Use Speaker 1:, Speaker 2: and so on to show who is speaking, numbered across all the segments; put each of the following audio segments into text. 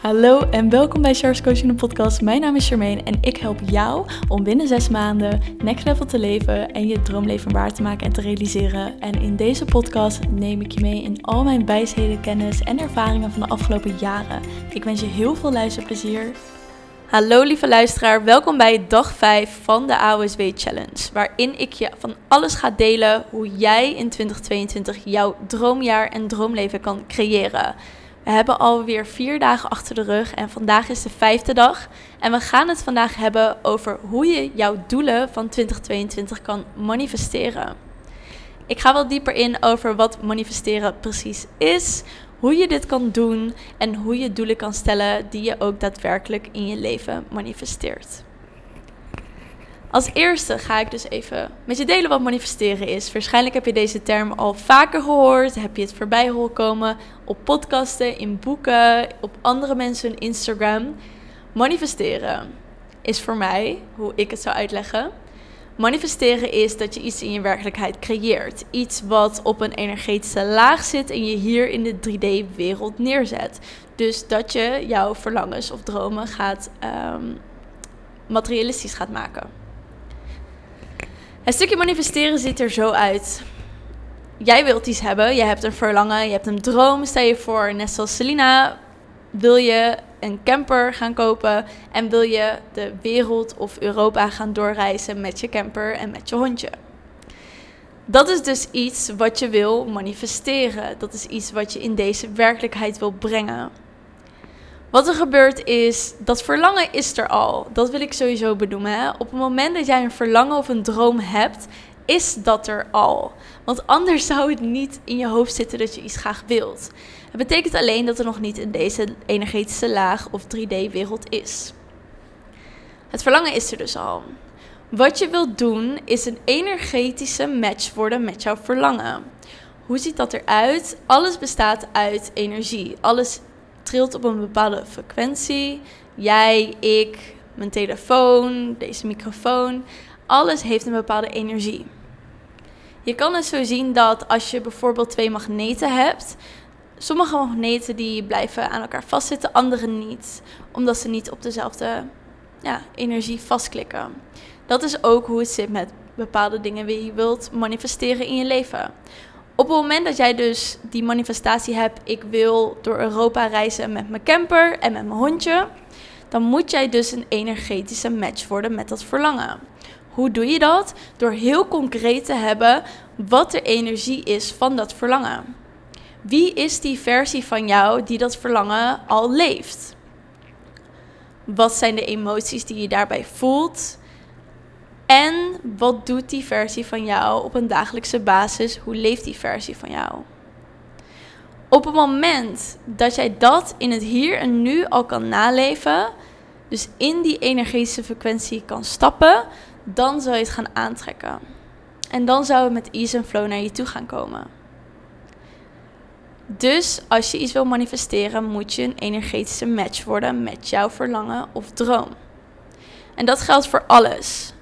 Speaker 1: Hallo en welkom bij Charles Coaching de podcast. Mijn naam is Charmaine en ik help jou om binnen zes maanden next level te leven en je droomleven waar te maken en te realiseren. En in deze podcast neem ik je mee in al mijn wijsheden, kennis en ervaringen van de afgelopen jaren. Ik wens je heel veel luisterplezier. Hallo lieve luisteraar, welkom bij dag 5 van de AOSW Challenge, waarin ik je van alles ga delen hoe jij in 2022 jouw droomjaar en droomleven kan creëren. We hebben alweer vier dagen achter de rug en vandaag is de vijfde dag. En we gaan het vandaag hebben over hoe je jouw doelen van 2022 kan manifesteren. Ik ga wel dieper in over wat manifesteren precies is, hoe je dit kan doen en hoe je doelen kan stellen die je ook daadwerkelijk in je leven manifesteert. Als eerste ga ik dus even met je delen wat manifesteren is. Waarschijnlijk heb je deze term al vaker gehoord, heb je het voorbij horen komen op podcasten, in boeken, op andere mensen Instagram. Manifesteren is voor mij, hoe ik het zou uitleggen, Manifesteren is dat je iets in je werkelijkheid creëert. Iets wat op een energetische laag zit en je hier in de 3D-wereld neerzet. Dus dat je jouw verlangens of dromen gaat um, materialistisch gaat maken. Het stukje manifesteren ziet er zo uit. Jij wilt iets hebben, je hebt een verlangen, je hebt een droom. Stel je voor, net zoals Selina, wil je een camper gaan kopen en wil je de wereld of Europa gaan doorreizen met je camper en met je hondje. Dat is dus iets wat je wil manifesteren. Dat is iets wat je in deze werkelijkheid wil brengen. Wat er gebeurt is, dat verlangen is er al. Dat wil ik sowieso benoemen. Hè? Op het moment dat jij een verlangen of een droom hebt, is dat er al. Want anders zou het niet in je hoofd zitten dat je iets graag wilt. Het betekent alleen dat er nog niet in deze energetische laag of 3D-wereld is. Het verlangen is er dus al. Wat je wilt doen is een energetische match worden met jouw verlangen. Hoe ziet dat eruit? Alles bestaat uit energie. Alles trilt op een bepaalde frequentie. Jij, ik, mijn telefoon, deze microfoon. Alles heeft een bepaalde energie. Je kan het zo zien dat als je bijvoorbeeld twee magneten hebt, sommige magneten die blijven aan elkaar vastzitten, andere niet, omdat ze niet op dezelfde ja, energie vastklikken. Dat is ook hoe het zit met bepaalde dingen die je wilt manifesteren in je leven. Op het moment dat jij dus die manifestatie hebt, ik wil door Europa reizen met mijn camper en met mijn hondje, dan moet jij dus een energetische match worden met dat verlangen. Hoe doe je dat? Door heel concreet te hebben wat de energie is van dat verlangen. Wie is die versie van jou die dat verlangen al leeft? Wat zijn de emoties die je daarbij voelt? En wat doet die versie van jou op een dagelijkse basis? Hoe leeft die versie van jou? Op het moment dat jij dat in het hier en nu al kan naleven, dus in die energetische frequentie kan stappen, dan zou je het gaan aantrekken. En dan zou het met ease en flow naar je toe gaan komen. Dus als je iets wil manifesteren, moet je een energetische match worden met jouw verlangen of droom. En dat geldt voor alles.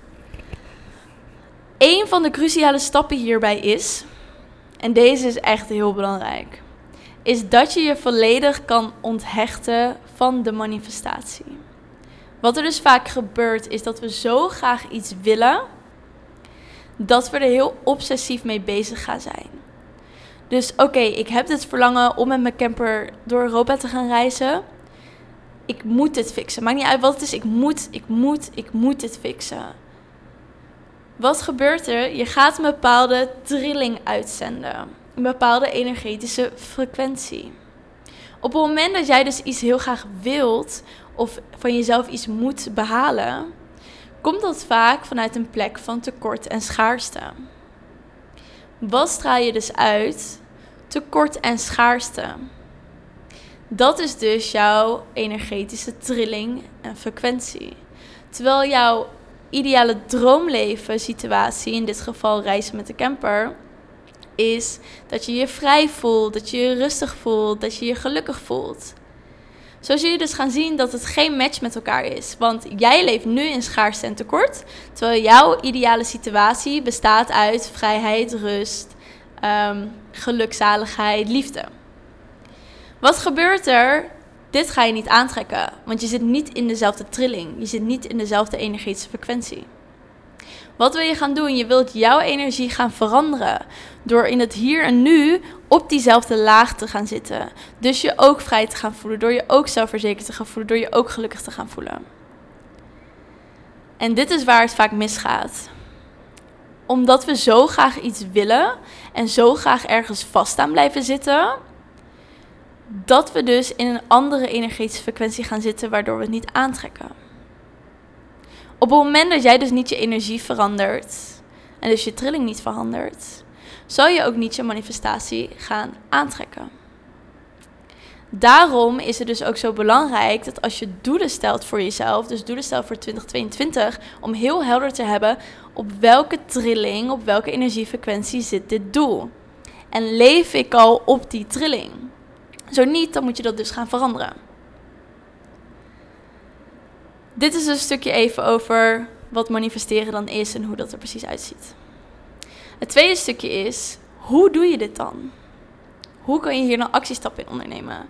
Speaker 1: Een van de cruciale stappen hierbij is, en deze is echt heel belangrijk, is dat je je volledig kan onthechten van de manifestatie. Wat er dus vaak gebeurt, is dat we zo graag iets willen, dat we er heel obsessief mee bezig gaan zijn. Dus oké, ik heb dit verlangen om met mijn camper door Europa te gaan reizen. Ik moet dit fixen. Maakt niet uit wat het is. Ik moet, ik moet, ik moet dit fixen. Wat gebeurt er? Je gaat een bepaalde trilling uitzenden. Een bepaalde energetische frequentie. Op het moment dat jij dus iets heel graag wilt of van jezelf iets moet behalen, komt dat vaak vanuit een plek van tekort en schaarste. Wat straal je dus uit? Tekort en schaarste. Dat is dus jouw energetische trilling en frequentie. Terwijl jouw ideale droomleven situatie, in dit geval reizen met de camper, is dat je je vrij voelt, dat je je rustig voelt, dat je je gelukkig voelt. Zo zul je dus gaan zien dat het geen match met elkaar is. Want jij leeft nu in schaarste en tekort, terwijl jouw ideale situatie bestaat uit vrijheid, rust, um, gelukzaligheid, liefde. Wat gebeurt er dit ga je niet aantrekken, want je zit niet in dezelfde trilling. Je zit niet in dezelfde energetische frequentie. Wat wil je gaan doen? Je wilt jouw energie gaan veranderen. Door in het hier en nu op diezelfde laag te gaan zitten. Dus je ook vrij te gaan voelen. Door je ook zelfverzekerd te gaan voelen. Door je ook gelukkig te gaan voelen. En dit is waar het vaak misgaat. Omdat we zo graag iets willen en zo graag ergens vast aan blijven zitten, dat we dus in een andere energetische frequentie gaan zitten, waardoor we het niet aantrekken. Op het moment dat jij dus niet je energie verandert en dus je trilling niet verandert, zal je ook niet je manifestatie gaan aantrekken. Daarom is het dus ook zo belangrijk dat als je doelen stelt voor jezelf, dus doelen stelt voor 2022, om heel helder te hebben op welke trilling, op welke energiefrequentie zit dit doel. En leef ik al op die trilling? Zo niet, dan moet je dat dus gaan veranderen. Dit is een stukje even over wat manifesteren dan is en hoe dat er precies uitziet. Het tweede stukje is, hoe doe je dit dan? Hoe kan je hier een actiestap in ondernemen?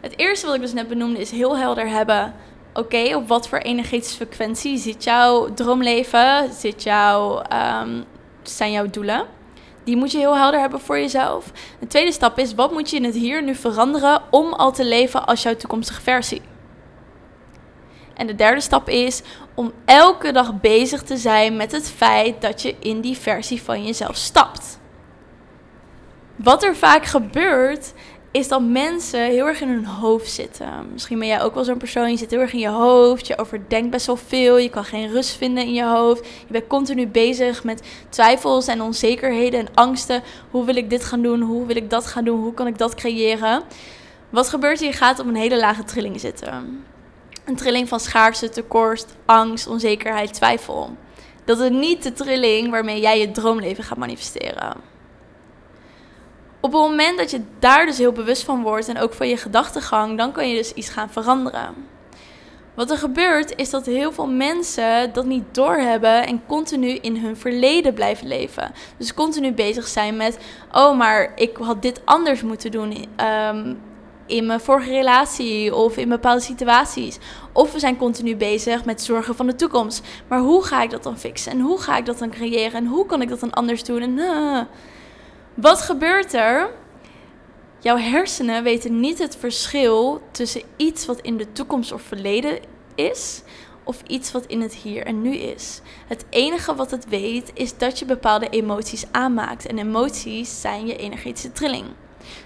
Speaker 1: Het eerste wat ik dus net benoemde is heel helder hebben. Oké, op wat voor energetische frequentie zit jouw droomleven? Zit jouw, um, zijn jouw doelen? Die moet je heel helder hebben voor jezelf. De tweede stap is, wat moet je in het hier nu veranderen om al te leven als jouw toekomstige versie? En de derde stap is om elke dag bezig te zijn met het feit dat je in die versie van jezelf stapt. Wat er vaak gebeurt, is dat mensen heel erg in hun hoofd zitten. Misschien ben jij ook wel zo'n persoon, je zit heel erg in je hoofd, je overdenkt best wel veel, je kan geen rust vinden in je hoofd. Je bent continu bezig met twijfels en onzekerheden en angsten. Hoe wil ik dit gaan doen? Hoe wil ik dat gaan doen? Hoe kan ik dat creëren? Wat gebeurt hier? Je gaat op een hele lage trilling zitten. Een trilling van schaarste, tekort, angst, onzekerheid, twijfel. Dat is niet de trilling waarmee jij je droomleven gaat manifesteren. Op het moment dat je daar dus heel bewust van wordt en ook van je gedachtegang, dan kan je dus iets gaan veranderen. Wat er gebeurt is dat heel veel mensen dat niet doorhebben en continu in hun verleden blijven leven. Dus continu bezig zijn met, oh maar ik had dit anders moeten doen. Um, in mijn vorige relatie of in bepaalde situaties. Of we zijn continu bezig met zorgen van de toekomst. Maar hoe ga ik dat dan fixen? En hoe ga ik dat dan creëren? En hoe kan ik dat dan anders doen? En, wat gebeurt er? Jouw hersenen weten niet het verschil tussen iets wat in de toekomst of verleden is of iets wat in het hier en nu is. Het enige wat het weet is dat je bepaalde emoties aanmaakt. En emoties zijn je energetische trilling.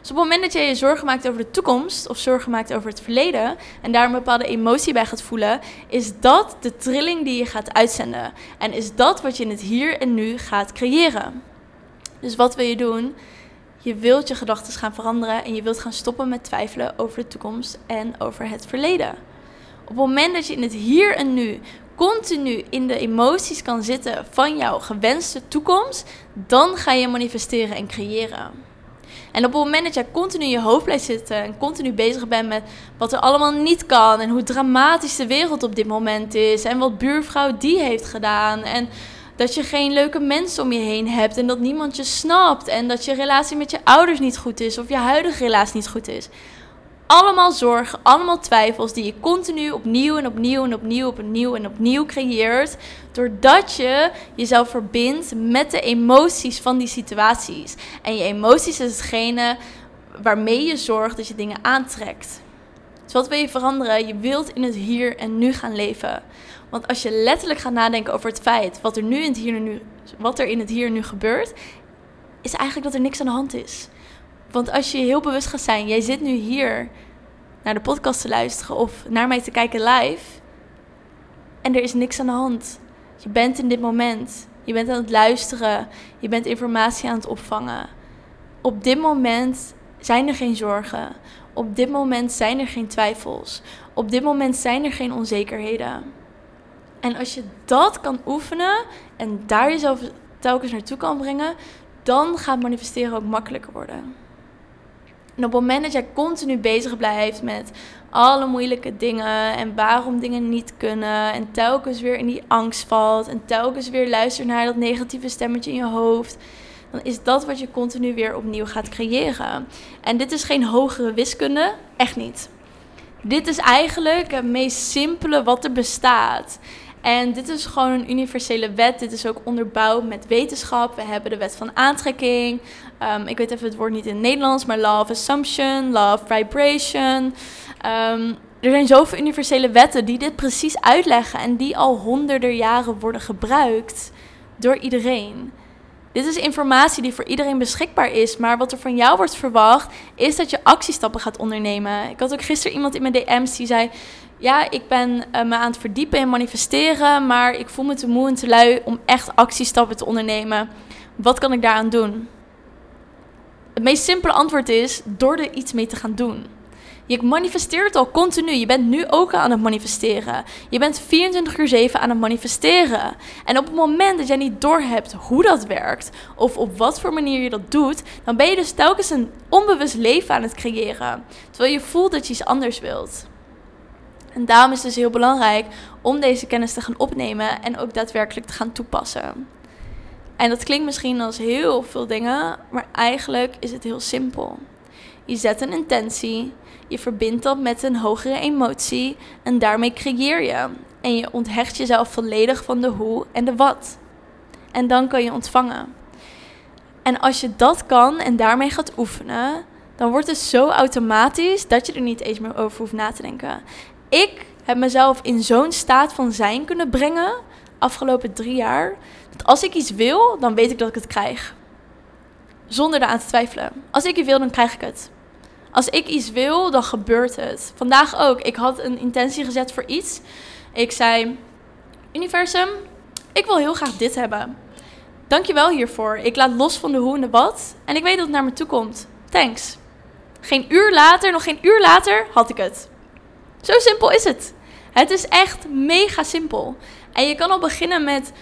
Speaker 1: Dus op het moment dat jij je zorgen maakt over de toekomst of zorgen maakt over het verleden en daar een bepaalde emotie bij gaat voelen, is dat de trilling die je gaat uitzenden. En is dat wat je in het hier en nu gaat creëren. Dus wat wil je doen? Je wilt je gedachten gaan veranderen en je wilt gaan stoppen met twijfelen over de toekomst en over het verleden. Op het moment dat je in het hier en nu continu in de emoties kan zitten van jouw gewenste toekomst, dan ga je manifesteren en creëren. En op het moment dat jij continu in je hoofd blijft zitten en continu bezig bent met wat er allemaal niet kan en hoe dramatisch de wereld op dit moment is en wat buurvrouw die heeft gedaan en dat je geen leuke mensen om je heen hebt en dat niemand je snapt en dat je relatie met je ouders niet goed is of je huidige relatie niet goed is. Allemaal zorgen, allemaal twijfels die je continu opnieuw en opnieuw en opnieuw en opnieuw en opnieuw creëert. Doordat je jezelf verbindt met de emoties van die situaties. En je emoties is hetgene waarmee je zorgt dat je dingen aantrekt. Dus wat wil je veranderen? Je wilt in het hier en nu gaan leven. Want als je letterlijk gaat nadenken over het feit wat er nu in het hier en nu, wat er in het hier en nu gebeurt, is eigenlijk dat er niks aan de hand is. Want als je heel bewust gaat zijn, jij zit nu hier naar de podcast te luisteren of naar mij te kijken live. En er is niks aan de hand. Je bent in dit moment. Je bent aan het luisteren. Je bent informatie aan het opvangen. Op dit moment zijn er geen zorgen. Op dit moment zijn er geen twijfels. Op dit moment zijn er geen onzekerheden. En als je dat kan oefenen en daar jezelf telkens naartoe kan brengen, dan gaat manifesteren ook makkelijker worden. En op het moment dat jij continu bezig blijft met alle moeilijke dingen en waarom dingen niet kunnen en telkens weer in die angst valt en telkens weer luistert naar dat negatieve stemmetje in je hoofd, dan is dat wat je continu weer opnieuw gaat creëren. En dit is geen hogere wiskunde, echt niet. Dit is eigenlijk het meest simpele wat er bestaat. En dit is gewoon een universele wet. Dit is ook onderbouwd met wetenschap. We hebben de wet van aantrekking. Ehm, ik weet even het woord niet in het Nederlands, maar law assumption, of vibration. Ehm, er zijn zoveel universele wetten die dit precies uitleggen en die al honderden jaren worden gebruikt door iedereen. Dit is informatie die voor iedereen beschikbaar is. Maar wat er van jou wordt verwacht, is dat je actiestappen gaat ondernemen. Ik had ook gisteren iemand in mijn DM's die zei: Ja, ik ben eh, me aan het verdiepen in manifesteren. Maar ik voel me te moe en te lui om echt actiestappen te ondernemen. Wat kan ik daaraan doen? Het meest simpele antwoord is door er iets mee te gaan doen. Je manifesteert al continu. Je bent nu ook aan het manifesteren. Je bent 24 uur 7 aan het manifesteren. En op het moment dat jij niet doorhebt hoe dat werkt, of op wat voor manier je dat doet, dan ben je dus telkens een onbewust leven aan het creëren. Terwijl je voelt dat je iets anders wilt. En daarom is het dus heel belangrijk om deze kennis te gaan opnemen en ook daadwerkelijk te gaan toepassen. En dat klinkt misschien als heel veel dingen, maar eigenlijk is het heel simpel. Je zet een intentie, je verbindt dat met een hogere emotie en daarmee creëer je. En je onthecht jezelf volledig van de hoe en de wat. En dan kan je ontvangen. En als je dat kan en daarmee gaat oefenen, dan wordt het zo automatisch dat je er niet eens meer over hoeft na te denken. Ik heb mezelf in zo'n staat van zijn kunnen brengen afgelopen drie jaar. Dat als ik iets wil, dan weet ik dat ik het krijg. Zonder eraan te twijfelen. Als ik iets wil, dan krijg ik het. Als ik iets wil, dan gebeurt het. Vandaag ook. Ik had een intentie gezet voor iets. Ik zei: Universum, ik wil heel graag dit hebben. Dankjewel hiervoor. Ik laat los van de hoe en de wat. En ik weet dat het naar me toe komt. Thanks. Geen uur later, nog geen uur later, had ik het. Zo simpel is het. Het is echt mega simpel. En je kan al beginnen met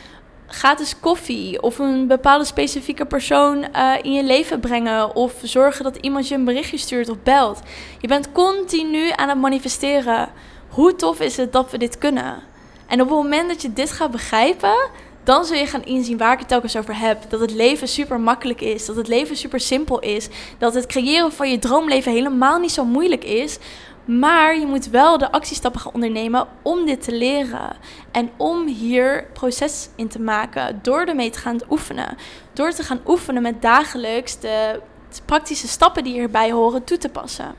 Speaker 1: gratis koffie of een bepaalde specifieke persoon uh, in je leven brengen of zorgen dat iemand je een berichtje stuurt of belt. Je bent continu aan het manifesteren. Hoe tof is het dat we dit kunnen? En op het moment dat je dit gaat begrijpen, dan zul je gaan inzien waar ik het telkens over heb. Dat het leven super makkelijk is, dat het leven super simpel is, dat het creëren van je droomleven helemaal niet zo moeilijk is. Maar je moet wel de actiestappen gaan ondernemen om dit te leren. En om hier proces in te maken. Door ermee te gaan oefenen. Door te gaan oefenen met dagelijks de praktische stappen die hierbij horen toe te passen.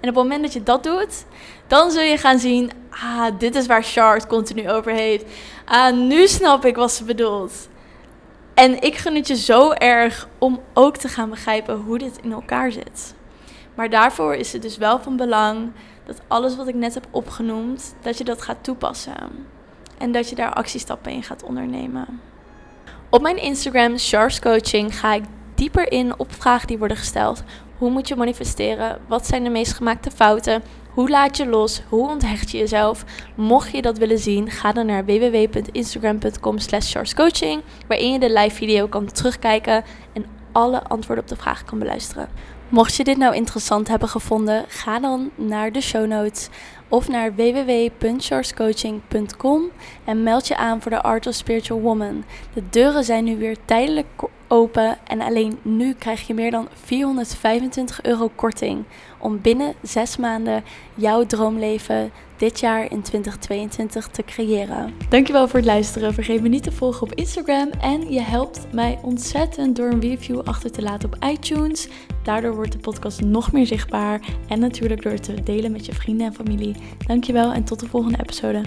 Speaker 1: En op het moment dat je dat doet, dan zul je gaan zien: ah, dit is waar Shard continu over heeft. Ah, nu snap ik wat ze bedoelt. En ik gun het je zo erg om ook te gaan begrijpen hoe dit in elkaar zit. Maar daarvoor is het dus wel van belang dat alles wat ik net heb opgenoemd, dat je dat gaat toepassen. En dat je daar actiestappen in gaat ondernemen. Op mijn Instagram, Sharks Coaching, ga ik dieper in op vragen die worden gesteld. Hoe moet je manifesteren? Wat zijn de meest gemaakte fouten? Hoe laat je los? Hoe onthecht je jezelf? Mocht je dat willen zien, ga dan naar www.instagram.com slash waarin je de live video kan terugkijken en alle antwoorden op de vragen kan beluisteren. Mocht je dit nou interessant hebben gevonden, ga dan naar de show notes of naar www.charlescoaching.com en meld je aan voor de Art of Spiritual Woman. De deuren zijn nu weer tijdelijk open en alleen nu krijg je meer dan 425 euro korting om binnen zes maanden jouw droomleven dit jaar in 2022 te creëren. Dankjewel voor het luisteren. Vergeet me niet te volgen op Instagram en je helpt mij ontzettend door een review achter te laten op iTunes. Daardoor wordt de podcast nog meer zichtbaar en natuurlijk door het te delen met je vrienden en familie. Dankjewel en tot de volgende episode.